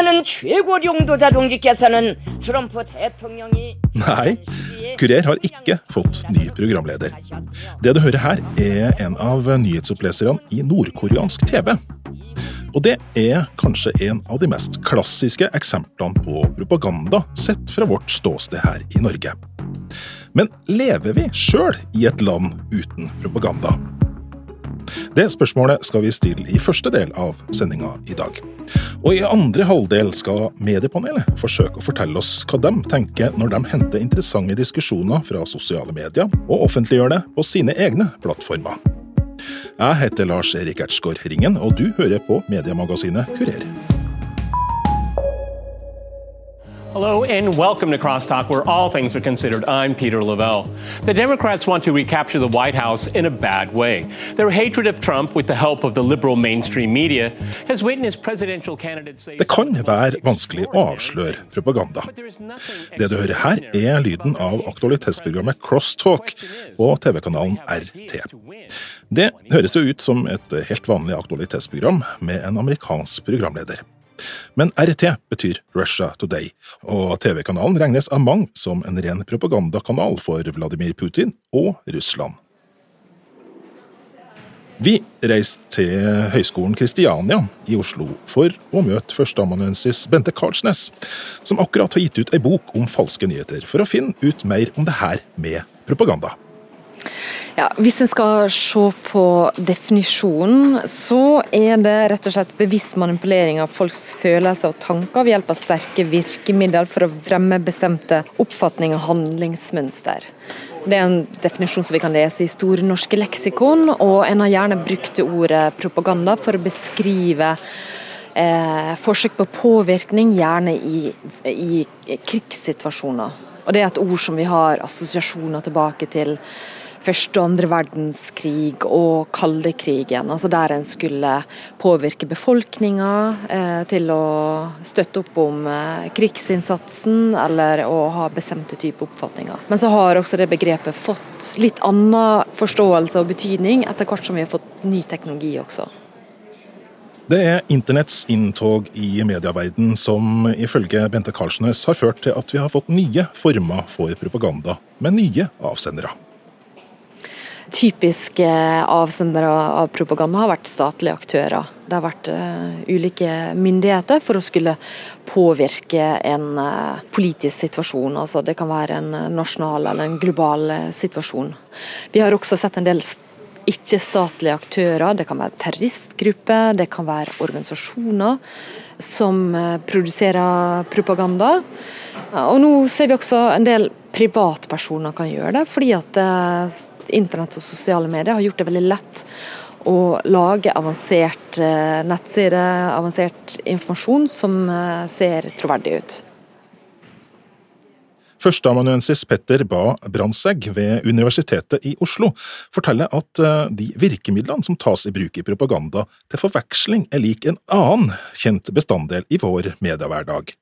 하는 Nei, Kurer har ikke fått ny programleder. Det du hører her, er en av nyhetsoppleserne i nordkoreansk TV. Og det er kanskje en av de mest klassiske eksemplene på propaganda sett fra vårt ståsted her i Norge. Men lever vi sjøl i et land uten propaganda? Det spørsmålet skal vi stille i første del av sendinga i dag. Og i andre halvdel skal Mediepanelet forsøke å fortelle oss hva de tenker når de henter interessante diskusjoner fra sosiale medier og offentliggjør det på sine egne plattformer. Jeg heter Lars Erik Ertsgaard Ringen, og du hører på mediemagasinet Kurer. Hello and welcome to Crosstalk, where all things are considered. I'm Peter Lavelle. The Democrats want to recapture the White House in a bad way. Their hatred of Trump, with the help of the liberal mainstream media, has witnessed presidential candidates say Det kan være vanskelig å avsløre propaganda. Det du hører her, er lyden av aktualitetsprogrammet Crosstalk på TV-kanalen RT. Det høres jo ut som et helt vanlig aktualitetsprogram med en amerikansk programleder. Men RT betyr Russia Today, og TV-kanalen regnes av mange som en ren propagandakanal for Vladimir Putin og Russland. Vi reiste til Høgskolen Kristiania i Oslo for å møte førsteamanuensis Bente Karlsnes, som akkurat har gitt ut ei bok om falske nyheter, for å finne ut mer om det her med propaganda. Ja, Hvis en skal se på definisjonen, så er det rett og slett bevisst manipulering av folks følelser og tanker ved hjelp av sterke virkemidler for å fremme bestemte oppfatninger og handlingsmønster. Det er en definisjon som vi kan lese i Store norske leksikon, og en har gjerne brukt ordet propaganda for å beskrive eh, forsøk på påvirkning, gjerne i, i krigssituasjoner. Og Det er et ord som vi har assosiasjoner tilbake til første og andre verdenskrig og kaldekrigen, altså der en skulle påvirke befolkninga eh, til å støtte opp om eh, krigsinnsatsen eller å ha bestemte typer oppfatninger. Men så har også det begrepet fått litt annen forståelse og betydning etter hvert som vi har fått ny teknologi også. Det er internetts inntog i medieverden som ifølge Bente Karlsnes har ført til at vi har fått nye former for propaganda, med nye avsendere typiske avsendere av propaganda har vært statlige aktører. Det har vært uh, ulike myndigheter for å skulle påvirke en uh, politisk situasjon. Altså det kan være en nasjonal eller en global uh, situasjon. Vi har også sett en del ikke-statlige aktører. Det kan være terroristgrupper, det kan være organisasjoner som produserer propaganda. Og nå ser vi også en del privatpersoner kan gjøre det, fordi at internett og sosiale medier har gjort det veldig lett å lage avansert eh, nettside, avansert informasjon som eh, ser troverdig ut. Førsteamanuensis Petter Ba Brandtzæg ved Universitetet i Oslo forteller at eh, de virkemidlene som tas i bruk i propaganda, til forveksling er lik en annen kjent bestanddel i vår mediehverdag.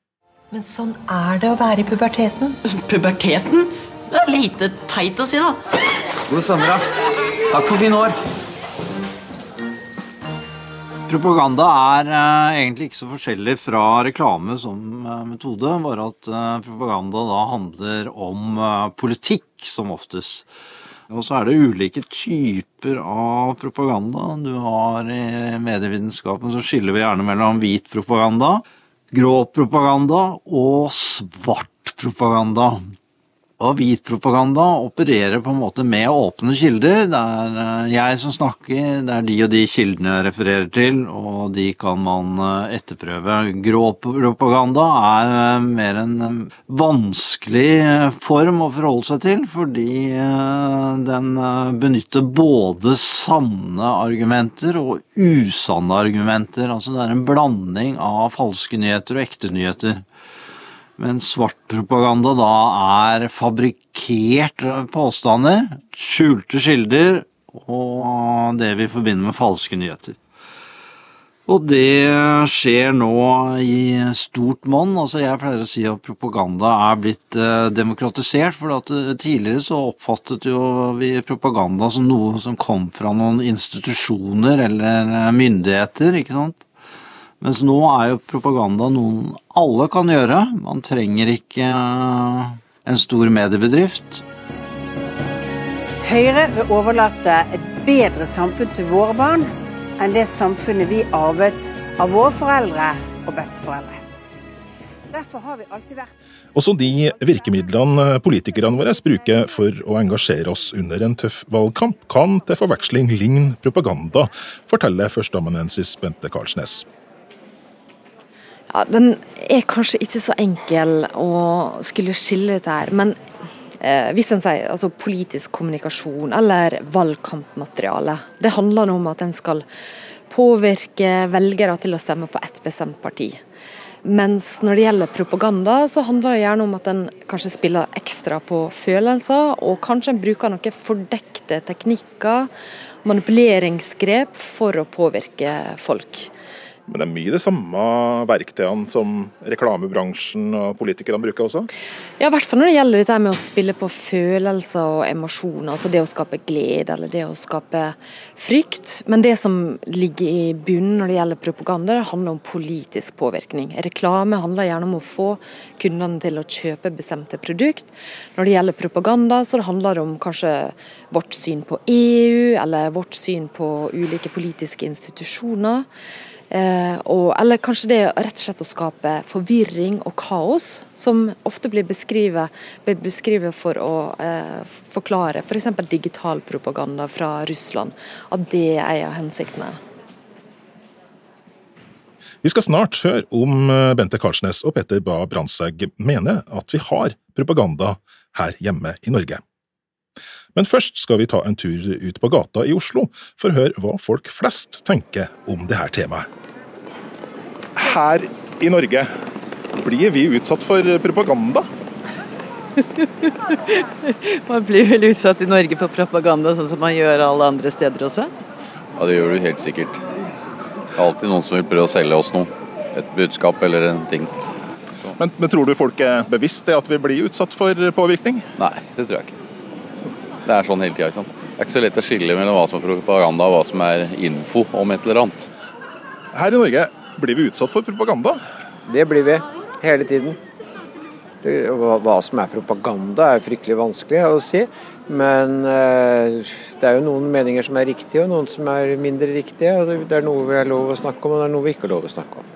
Men sånn er det å være i puberteten. Puberteten? Det er lite teit å si, da. God sommer, da. Takk for fine år. Propaganda er uh, egentlig ikke så forskjellig fra reklame som uh, metode, bare at uh, propaganda da handler om politikk som oftest. Og så er det ulike typer av propaganda. Du har i medievitenskapen så skiller vi gjerne mellom hvit propaganda, grå propaganda og svart propaganda. Og hvit propaganda opererer på en måte med åpne kilder. Det er eh, jeg som snakker, det er de og de kildene jeg refererer til, og de kan man eh, etterprøve. Grå propaganda er eh, mer en vanskelig form å forholde seg til, fordi den benytter både sanne argumenter og usanne argumenter. Altså det er en blanding av falske nyheter og ekte nyheter. Men svart propaganda da er fabrikkert påstander, skjulte kilder og det vi forbinder med falske nyheter. Og det skjer nå i stort monn. Altså jeg pleier å si at propaganda er blitt eh, demokratisert. For eh, tidligere så oppfattet jo vi propaganda som noe som kom fra noen institusjoner eller eh, myndigheter. ikke sant? Mens nå er jo propaganda noen alle kan gjøre. Man trenger ikke en stor mediebedrift. Høyre vil overlate et bedre samfunn til våre barn enn det samfunnet vi arvet av våre foreldre og besteforeldre. Derfor har vi alltid vært Også de virkemidlene politikerne våre bruker for å engasjere oss under en tøff valgkamp, kan til forveksling ligne propaganda, forteller førsteamanuensis Bente Karlsnes. Ja, Den er kanskje ikke så enkel å skulle skille dette her. Men eh, hvis en sier altså politisk kommunikasjon eller valgkampmateriale, det handler om at en skal påvirke velgere til å stemme på ett bestemt parti. Mens når det gjelder propaganda, så handler det gjerne om at en kanskje spiller ekstra på følelser, og kanskje en bruker noen fordekte teknikker, manipuleringsgrep, for å påvirke folk. Men det er mye de samme verktøyene som reklamebransjen og politikerne bruker også? Ja, i hvert fall når det gjelder dette med å spille på følelser og emosjoner. Altså det å skape glede eller det å skape frykt. Men det som ligger i bunnen når det gjelder propaganda, det handler om politisk påvirkning. Reklame handler gjerne om å få kundene til å kjøpe bestemte produkt. Når det gjelder propaganda, så handler det om kanskje vårt syn på EU, eller vårt syn på ulike politiske institusjoner. Eh, og, eller kanskje det rett og slett å skape forvirring og kaos, som ofte blir beskrevet, for å eh, forklare f.eks. For digital propaganda fra Russland. At det er en av hensiktene. Vi skal snart høre om eh, Bente Karlsnes og Petter Bae Brandtzæg mener at vi har propaganda her hjemme i Norge. Men først skal vi ta en tur ut på gata i Oslo for å høre hva folk flest tenker om dette temaet her i Norge, blir vi utsatt for propaganda? man blir vel utsatt i Norge for propaganda, sånn som man gjør alle andre steder også? Ja, det gjør du helt sikkert. Det er alltid noen som vil prøve å selge oss noe. Et budskap eller en ting. Men, men, tror du folk er bevisst det at vi blir utsatt for påvirkning? Nei, det tror jeg ikke. Det er sånn hele tida. Det er ikke så lett å skille mellom hva som er propaganda og hva som er info om et eller annet. Her i Norge blir vi utsatt for propaganda? Det blir vi. Hele tiden. Det, hva som er propaganda er fryktelig vanskelig å si. Men eh, det er jo noen meninger som er riktige og noen som er mindre riktige. og Det er noe vi har lov å snakke om og det er noe vi ikke har lov å snakke om.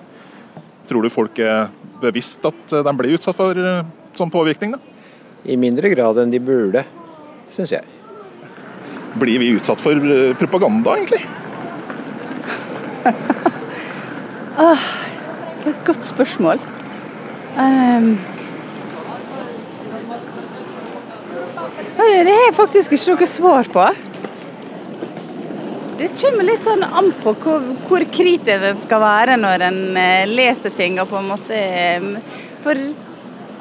Tror du folk er bevisst at de blir utsatt for eh, sånn påvirkning? da? I mindre grad enn de burde, syns jeg. Blir vi utsatt for eh, propaganda, egentlig? Ah, det er et godt spørsmål. Um, det har jeg faktisk ikke noe svar på. Det kommer litt sånn an på hvor, hvor kritisk en skal være når en eh, leser ting. og på en måte ehm, For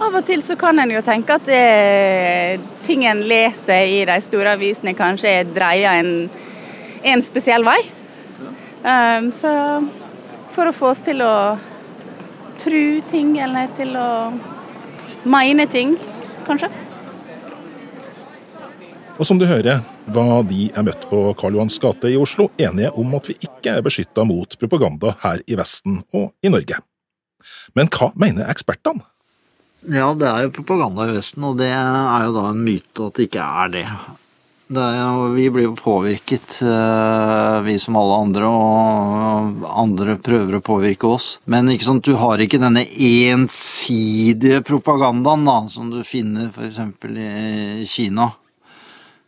av og til så kan en jo tenke at det, ting en leser i de store avisene kanskje er dreia en, en spesiell vei. Um, så for å få oss til å tro ting, eller til å mene ting, kanskje. Og som du hører, var de jeg møtte på Karl Johans gate i Oslo enige om at vi ikke er beskytta mot propaganda her i Vesten og i Norge. Men hva mener ekspertene? Ja, det er jo propaganda i Vesten, og det er jo da en myte at det ikke er det. Jo, vi blir jo påvirket, eh, vi som alle andre, og andre prøver å påvirke oss. Men ikke sant, du har ikke denne ensidige propagandaen da, som du finner f.eks. i Kina.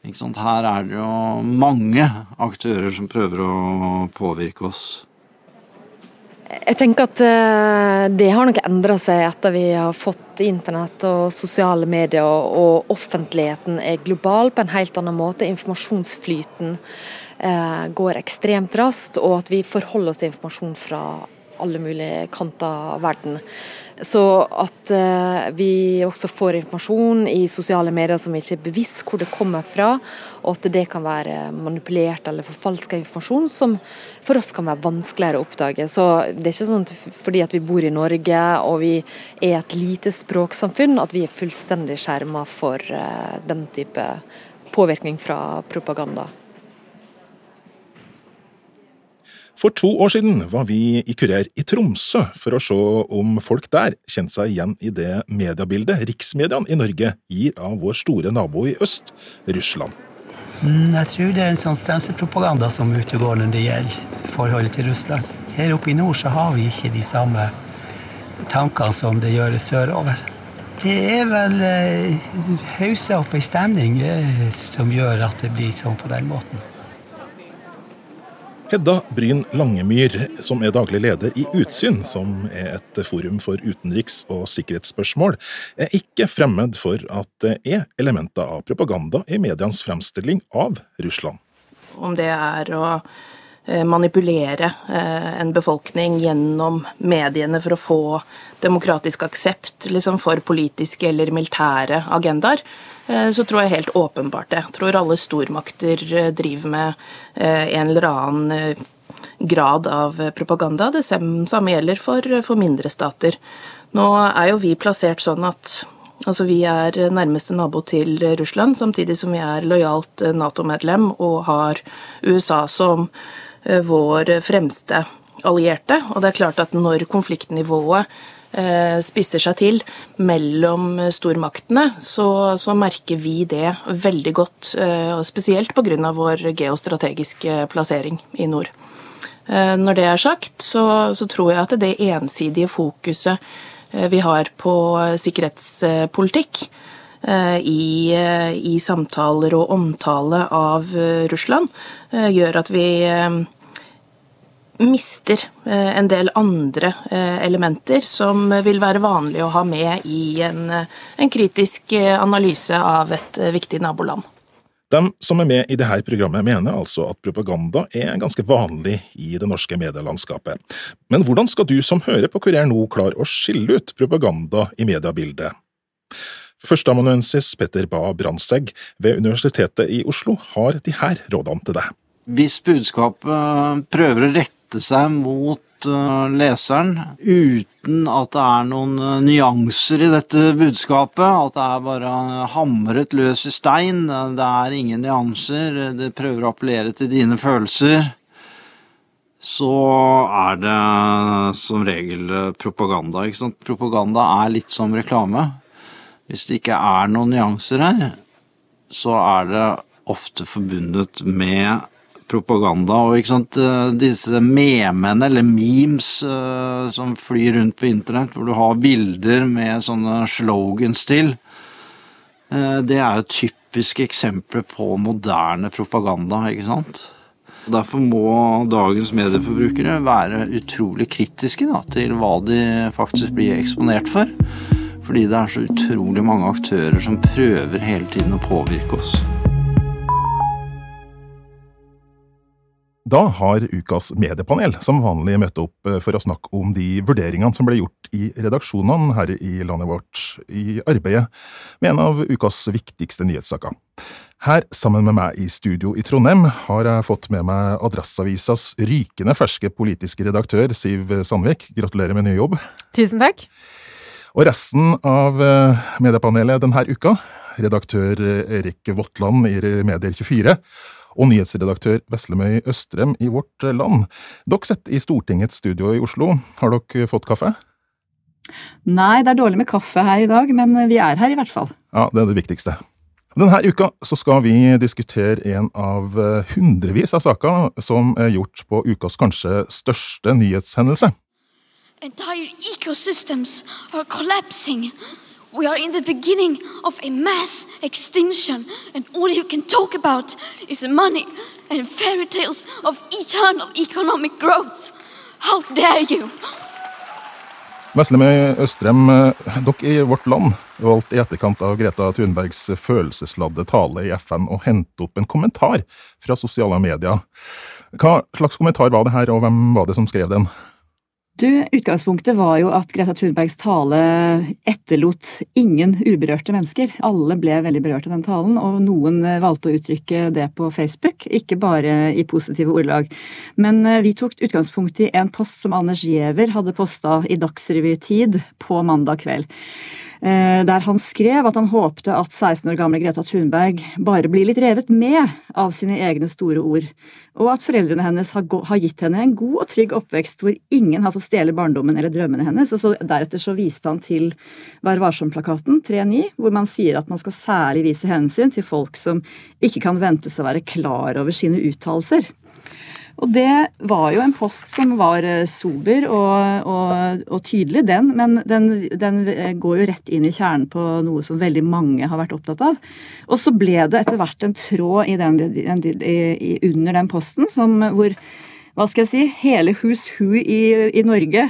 Ikke sant? Her er det jo mange aktører som prøver å påvirke oss. Jeg tenker at eh, det har nok endra seg etter vi har fått internett og sosiale medier, og offentligheten er global på en helt annen måte. Informasjonsflyten eh, går ekstremt raskt, og at vi forholder oss til informasjon fra alle mulige kanter av verden. Så at uh, vi også får informasjon i sosiale medier som vi ikke er bevisst hvor det kommer fra, og at det kan være manipulert eller forfalska informasjon som for oss kan være vanskeligere å oppdage. Så det er ikke sånn at fordi at vi bor i Norge og vi er et lite språksamfunn, at vi er fullstendig skjerma for uh, den type påvirkning fra propaganda. For to år siden var vi i Kurer i Tromsø for å se om folk der kjente seg igjen i det mediebildet riksmediene i Norge gir av vår store nabo i øst, Russland. Mm, jeg tror det er en sånn stemselpropaganda som utegår når det gjelder forholdet til Russland. Her oppe i nord så har vi ikke de samme tankene som det gjør sørover. Det er vel eh, haussa opp ei stemning eh, som gjør at det blir sånn på den måten. Hedda Bryn Langemyr, som er daglig leder i Utsyn, som er et forum for utenriks- og sikkerhetsspørsmål, er ikke fremmed for at det er elementer av propaganda i medienes fremstilling av Russland. Om det er å eh, manipulere eh, en befolkning gjennom mediene for å få demokratisk aksept liksom for politiske eller militære agendaer, så tror jeg helt åpenbart det. Jeg tror alle stormakter eh, driver med eh, en eller annen grad av propaganda. Det samme gjelder for, for mindre stater. Nå er jo vi plassert sånn at altså vi er nærmeste nabo til Russland, samtidig som vi er lojalt Nato-medlem og har USA som vår fremste allierte. Og det er klart at når konfliktnivået Eh, spisser seg til mellom stormaktene, så, så merker vi det veldig godt. Eh, Spesielt pga. vår geostrategiske plassering i nord. Eh, når det er sagt, så, så tror jeg at det ensidige fokuset vi har på sikkerhetspolitikk i, i, samtaler og omtale av Russland, gjør at vi mister eh, en del andre eh, elementer som vil være vanlig å ha med i en, eh, en kritisk analyse av et viktig naboland. De som er med i dette programmet mener altså at propaganda er ganske vanlig i det norske medielandskapet. Men hvordan skal du som hører på Kurer nå klare å skille ut propaganda i mediebildet? Førsteamanuensis Petter Bae Brandtzæg ved Universitetet i Oslo har de her rådene til deg. Hvis budskapet prøver å rekke rette seg mot uh, leseren uten at det er noen uh, nyanser i dette budskapet. At det er bare hamret løs i stein. Det er ingen nyanser. Det prøver å appellere til dine følelser. Så er det som regel propaganda. ikke sant? Propaganda er litt som reklame. Hvis det ikke er noen nyanser her, så er det ofte forbundet med propaganda. Og ikke sant, eh, disse memene, eller memes, uh, som flyr rundt på internett, hvor du har bilder med sånne slogans til, uh, det er jo typiske eksempler på moderne propaganda, ikke sant. Derfor må dagens medieforbrukere være utrolig kritiske da, til hva de faktisk blir eksponert for. Fordi det er så utrolig mange aktører som prøver hele tiden å påvirke oss. Da har ukas mediepanel som vanlig møtt opp eh, for å snakke om de vurderingene som ble gjort i redaksjonene her i landet vårt i arbeidet med en av ukas viktigste nyhetssaker. Her, sammen med meg i studio i Trondheim, har jeg fått med meg Adresseavisas rykende ferske politiske redaktør Siv Sandvik. Gratulerer med ny jobb. Tusen takk. Og resten av eh, mediepanelet denne uka, redaktør Erik Votland i Medier24 og nyhetsredaktør Veslemøy Østrem i Vårt Land. Dere sitter i Stortingets studio i Oslo. Har dere fått kaffe? Nei, det er dårlig med kaffe her i dag, men vi er her i hvert fall. Ja, det er det viktigste. Denne uka så skal vi diskutere en av eh, hundrevis av saker som er gjort på ukas kanskje største nyhetshendelse. Entire ecosystems are collapsing. We are in the beginning of a mass extinction, and all you can talk about is money and fairy tales of eternal economic growth. How dare you! Veslemøy Østrem, dere i Vårt Land valgte i etterkant av Greta Thunbergs følelsesladde tale i FN å hente opp en kommentar fra sosiale medier. Hva slags kommentar var det her, og hvem var det som skrev den? Du, Utgangspunktet var jo at Greta Thunbergs tale etterlot ingen uberørte mennesker. Alle ble veldig berørt av den talen, og noen valgte å uttrykke det på Facebook, ikke bare i positive ordelag. Men eh, vi tok utgangspunkt i en post som Anders Giæver hadde posta i Dagsrevy-tid på mandag kveld. Eh, der han skrev at han håpte at 16 år gamle Greta Thunberg bare blir litt revet med av sine egne store ord, og at foreldrene hennes har gitt henne en god og trygg oppvekst hvor ingen har fått stjele barndommen eller drømmene hennes. og så Deretter så viste han til Vær varsom-plakaten 3.9, hvor man sier at man skal særlig vise hensyn til folk som ikke kan ventes å være klar over sine uttalelser. Og det var jo en post som var eh, sober og, og, og tydelig, den. Men den, den, eh, går jo rett inn i kjernen på noe som veldig mange har vært opptatt av. Og så ble det etter hvert en tråd i den, i, under den posten som, hvor hva skal jeg si, hele Who's Who i, i Norge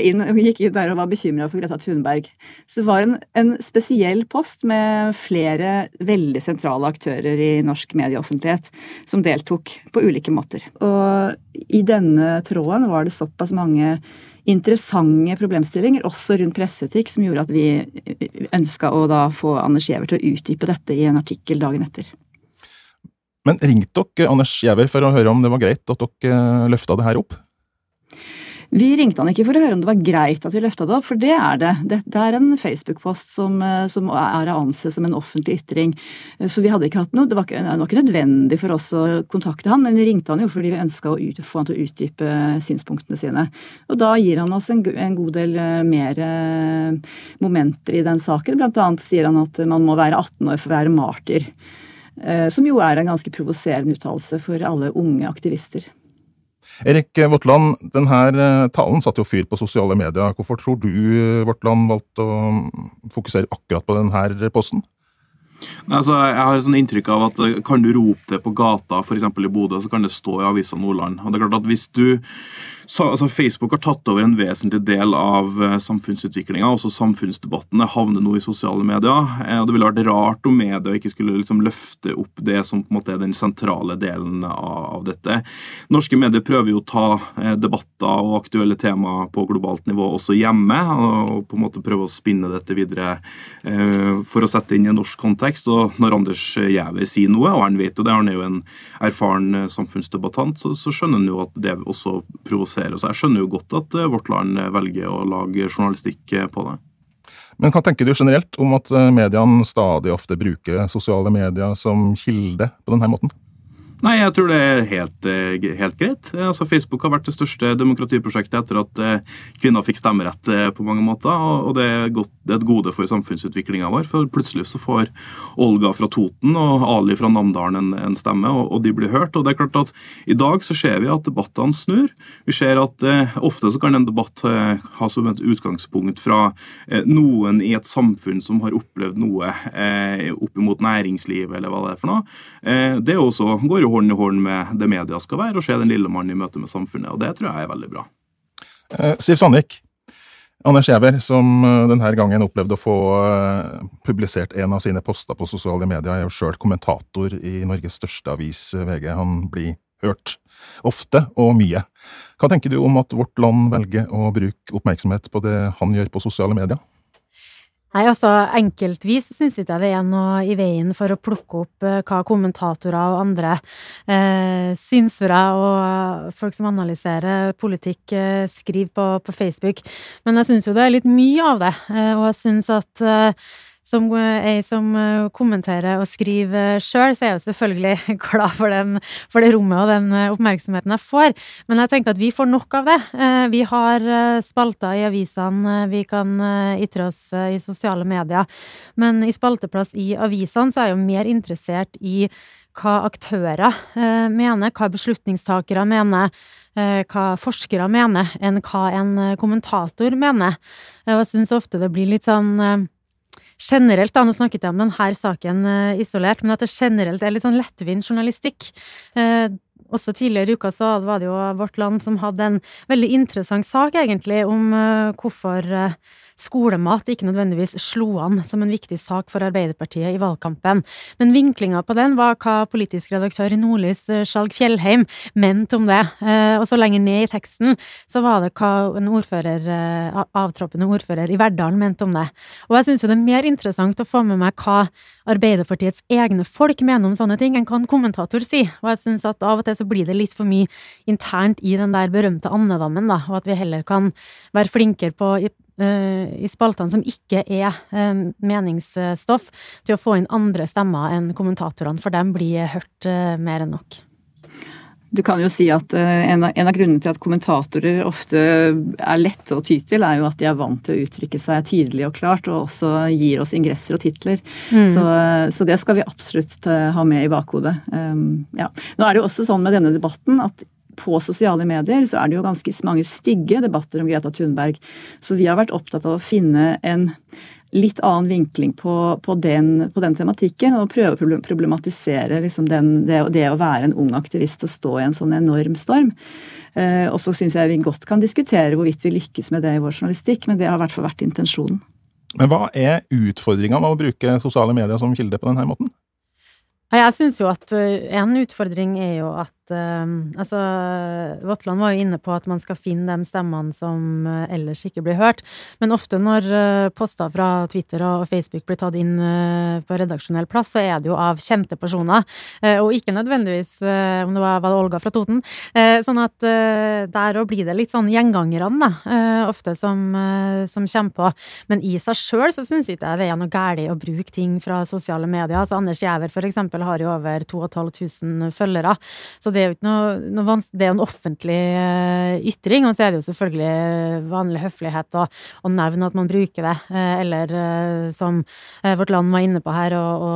inn, gikk inn der og var bekymra for Greta Thunberg. Så det var en, en, spesiell post med flere veldig sentrale aktører i norsk medieoffentlighet som deltok på ulike måter. Og i denne tråden var det såpass mange interessante problemstillinger, også rundt presseetikk, som gjorde at vi ønska å da få Anders Giæver til å utdype dette i en artikkel dagen etter. Men ringte dere Anders Giæver for å høre om det var greit at dere eh, løfta det her opp? Vi ringte han ikke for å høre om det var greit at vi løfta det opp, for det er det. Det er en Facebook-post som, eh, som, er å anse som en offentlig ytring. Så vi hadde ikke hatt noe, det var ikke, det var ikke nødvendig for oss å kontakte han, men vi ringte han jo fordi vi ønska å ut, få han til å utdype synspunktene sine. Og da gir han oss en, en god del eh, mer momenter i den saken. Blant annet sier han at man må være 18 år for å være martyr. Eh, som jo er en ganske provoserende uttalelse for alle unge aktivister. Erik Vårtland, denne eh, talen satte jo fyr på sosiale medier. Hvorfor tror du eh, Vårtland valgte å fokusere akkurat på denne posten? Altså, jeg har et sånn inntrykk av at Kan du rope det på gata, f.eks. i Bodø, så kan det stå i Avisa Nordland. Og det er klart at hvis du altså Facebook har tatt over en vesentlig del av uh, samfunnsutviklinga. Også samfunnsdebattene havner nå i sosiale medier. Eh, og Det ville vært rart om media ikke skulle liksom løfte opp det som på en måte er den sentrale delen av, dette. Norske medier prøver jo å ta uh, debatter og aktuelle temaer på globalt nivå også hjemme. Og på en måte prøve å spinne dette videre for å sette inn i en norsk kontekst. Og når Anders Giæver sier noe, og han vet jo det, han er jo en erfaren samfunnsdebattant, så, så skjønner han jo at det også provoserer produsere. Så jeg skjønner jo godt at eh, Vårt Land velger å lage journalistikk eh, på det. Men hva tenker du generelt om at eh, mediene stadig ofte bruker sosiale medier som kilde på denne måten? Nei, jeg tror det er helt, eh, helt greit. Eh, altså, Facebook har vært det største demokratiprosjektet etter at eh, kvinner fikk stemmerett på mange måter. Og det er, godt, det er et gode for samfunnsutviklinga vår. For plutselig så får Olga fra Toten og Ali fra Namdalen en, en stemme, og, og, de blir hørt. Og det er klart at i dag så ser vi at debattene snur. Vi ser at eh, ofte så kan en debatt eh, ha som et utgangspunkt fra eh, noen i et samfunn som har opplevd noe eh, opp mot næringslivet, eller hva det er for noe. det også, går jo hånd i hånd med det media skal være, og se den lille mannen i møte med samfunnet. og Det tror jeg er veldig bra. Eh, Siv Sandvik, Anders Giæver, som eh, denne gangen opplevde å få eh, publisert en av sine poster på sosiale medier, er jo sjøl kommentator i Norges største avis, VG. Han blir hørt ofte og mye. Hva tenker du om at Vårt Land velger å bruke oppmerksomhet på det han gjør på sosiale medier? Nei, altså Enkeltvis syns ikke jeg det er noe i veien for å plukke opp eh, hva kommentatorer og andre eh, synsere og folk som analyserer politikk, eh, skriver på, på, Facebook. Men jeg syns jo det er litt mye av det, eh, og jeg syns at eh, som ei som eh, kommenterer og skriver sjøl, så er jeg jo selvfølgelig glad for, den, for, det rommet og den eh, oppmerksomheten jeg får. Men jeg tenker at vi får nok av det. Eh, vi har spalter i avisene, vi kan ytre oss i sosiale medier. Men i spalteplass i avisene så er jeg jo mer interessert i hva aktører mener, hva beslutningstakere mener, hva forskere mener, enn hva en kommentator mener. Jeg syns ofte det blir litt sånn generelt, da, nå snakket jeg om denne saken uh, isolert, men at det generelt er litt sånn lettvint journalistikk. Eh, også tidligere i uka så var det jo Vårt Land som hadde en veldig interessant sak, egentlig, om uh, hvorfor skolemat ikke nødvendigvis slo an som en viktig sak for Arbeiderpartiet i valgkampen. Men vinklinga på den var hva politisk redaktør i Nordlys, eh, Skjalg Fjellheim, mente om det. Eh, og så lenger ned i teksten så var det hva en ordfører, eh, avtroppende ordfører i Verdalen mente om det. Og jeg syns jo det er mer interessant å få med meg hva Arbeiderpartiets egne folk mener om sånne ting, enn hva en kommentator sier. Og jeg syns at av og til så blir det litt for mye internt i den der berømte andedammen, da, og at vi heller kan være flinkere på i spaltene som ikke er meningsstoff, til å få inn andre stemmer enn kommentatorene, for dem blir hørt mer enn nok. Du kan jo si at en av, en av, grunnene til at kommentatorer ofte er lette å ty til, er jo at de er vant til å uttrykke seg tydelig og klart, og også gir oss ingresser og titler. Mm. Så, så, det skal vi absolutt ha med i bakhodet. Um, ja. Nå er det jo også sånn med denne debatten at på sosiale medier så er det jo ganske mange stygge debatter om Greta Thunberg. Så vi har vært opptatt av å finne en litt annen vinkling på, på, den, på den, tematikken og prøve å problematisere liksom den, det, det, å være en ung aktivist og stå i en sånn enorm storm. Eh, og så syns jeg vi godt kan diskutere hvorvidt vi lykkes med det i vår journalistikk, men det har i hvert fall vært intensjonen. Men hva er utfordringa med å bruke sosiale medier som kilde på denne måten? Jeg syns jo at eh, en utfordring er jo at uh, Altså, Votland var jo inne på at man skal finne de stemmene som uh, ellers ikke blir hørt. Men ofte når uh, poster fra Twitter og Facebook blir tatt inn på redaksjonell plass, så er det jo av kjente personer. og ikke nødvendigvis om det var, var det Olga fra Toten. sånn at der òg blir det litt sånn gjengangerne, da. ofte som, som kommer på. Men i seg sjøl så syns ikke jeg det er noe galt å bruke ting fra sosiale medier. Altså Anders Giæver, eksempel har jo over 2500 følgere. Så det er jo ikke noe, noe vanskelig Det er jo en offentlig uh, ytring, og så er det jo selvfølgelig vanlig høflighet å, å nevne at man bruker det. Uh, eller uh, som Vårt Land var inne på her, å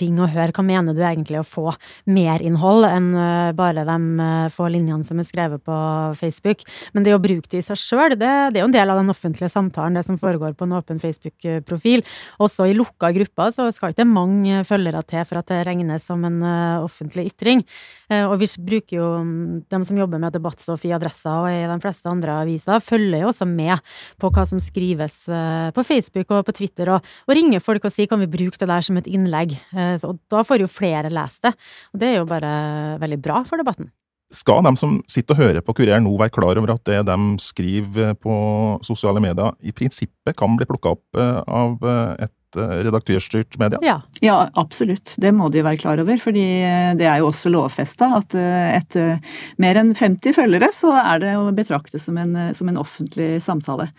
ringe og høre hva mener du egentlig å få mer innhold enn bare de få linjene som er skrevet på Facebook. Men det å bruke det i seg sjøl, det, det, er jo en del av den offentlige samtalen, det som foregår på en åpen Facebook-profil. Også i lukka grupper så skal ikke mange følgere til for at det regnes som en offentlig ytring. Og vi bruker jo um, De som jobber med debattstoff i Adressa og i de fleste andre aviser, følger jo også med på hva som skrives uh, på Facebook og på Twitter, og, og, ringer folk og sier kan vi bruke det der som et innlegg. Så, og da får jo flere lest det. Og det er jo bare veldig bra for debatten. Skal de som sitter og hører på Kurer nå være klar over at det de skriver på sosiale medier, i prinsippet kan bli plukka opp av et Eh, redaktørstyrt media? Ja. ja. absolutt. Det må de være klar over. fordi eh, det er jo også lovfesta at eh, etter mer enn 50 følgere, så er det å betrakte som en, som en offentlig samtale.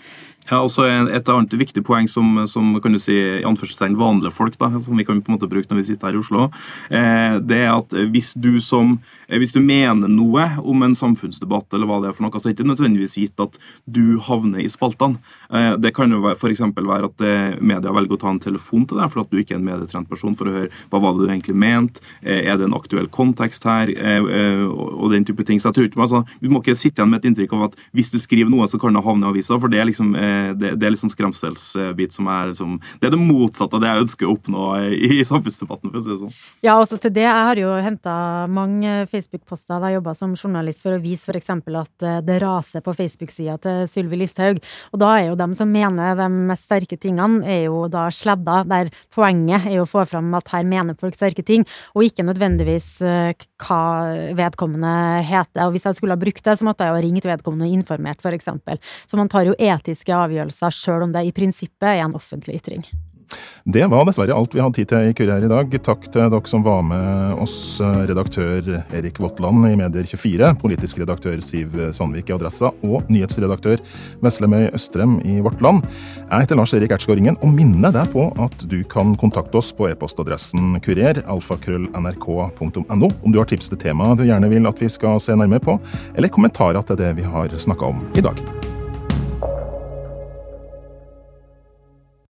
Ja, altså Et annet viktig poeng som, som kan du si, i anførselstegn vanlige folk, da, som vi kan på en måte bruke når vi sitter her i Oslo, eh, det er at hvis du, som, eh, hvis du mener noe om en samfunnsdebatt, eller hva det er for noe, så er det ikke nødvendigvis gitt at du havner i spaltene. Eh, det kan jo f.eks. være at eh, media velger å ta en telefon til deg for at du ikke er en medietrent person, for å høre hva var det du egentlig mente, er det en aktuell kontekst her, eh, og den type ting. Så jeg tror ikke, altså, Vi må ikke sitte igjen med et inntrykk av at hvis du skriver noe, så kan det havne i avisa, for det er liksom det, det, er litt sånn skremselsbit som er liksom Det er det motsatte av det jeg ønsker å oppnå i, i samfunnsdebatten, for å si det sånn. Ja, også til det. Jeg har jo henta mange Facebook-poster da jeg jobba som journalist for å vise f.eks. at eh, det raser på Facebook-sida til Sylvi Listhaug. Og da er jo dem som mener de mest sterke tingene, er jo da sledda, der poenget er jo å få fram at her mener folk sterke ting, og ikke nødvendigvis eh, hva vedkommende heter. Og hvis jeg skulle ha brukt det, så måtte jeg jo ha ringt vedkommende og informert, f.eks. Så man tar jo etiske avgjørelser, sjøl om det i prinsippet er en offentlig ytring. Det var dessverre alt vi hadde tid til i Kurier i dag. Takk til dere som var med oss, redaktør Erik Votland i Medier24, politisk redaktør Siv Sandvik i Adressa og nyhetsredaktør Veslemøy Østrem i Vårt Land. Jeg heter Lars Erik Ertsgaard Ringen og minner deg på at du kan kontakte oss på e-postadressen kurer, alfakrøll.nrk.no om du har tips til tema du gjerne vil at vi skal se nærmere på, eller kommentarer til det vi har snakka om i dag.